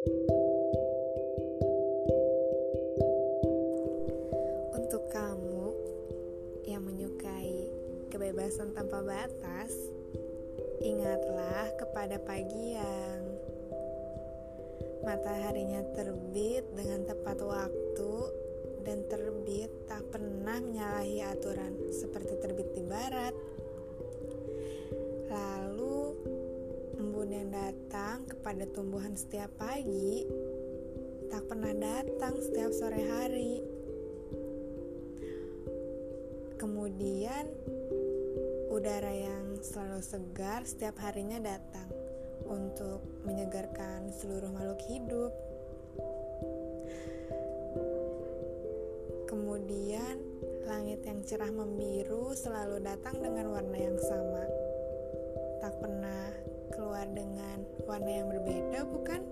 Untuk kamu yang menyukai kebebasan tanpa batas, ingatlah kepada pagi yang mataharinya terbit dengan tepat waktu dan terbit tak pernah menyalahi aturan seperti terbit di barat. Yang datang kepada tumbuhan setiap pagi tak pernah datang setiap sore hari. Kemudian udara yang selalu segar setiap harinya datang untuk menyegarkan seluruh makhluk hidup. Kemudian, langit yang cerah membiru selalu datang dengan warna yang sama. Keluar dengan warna yang berbeda, bukan?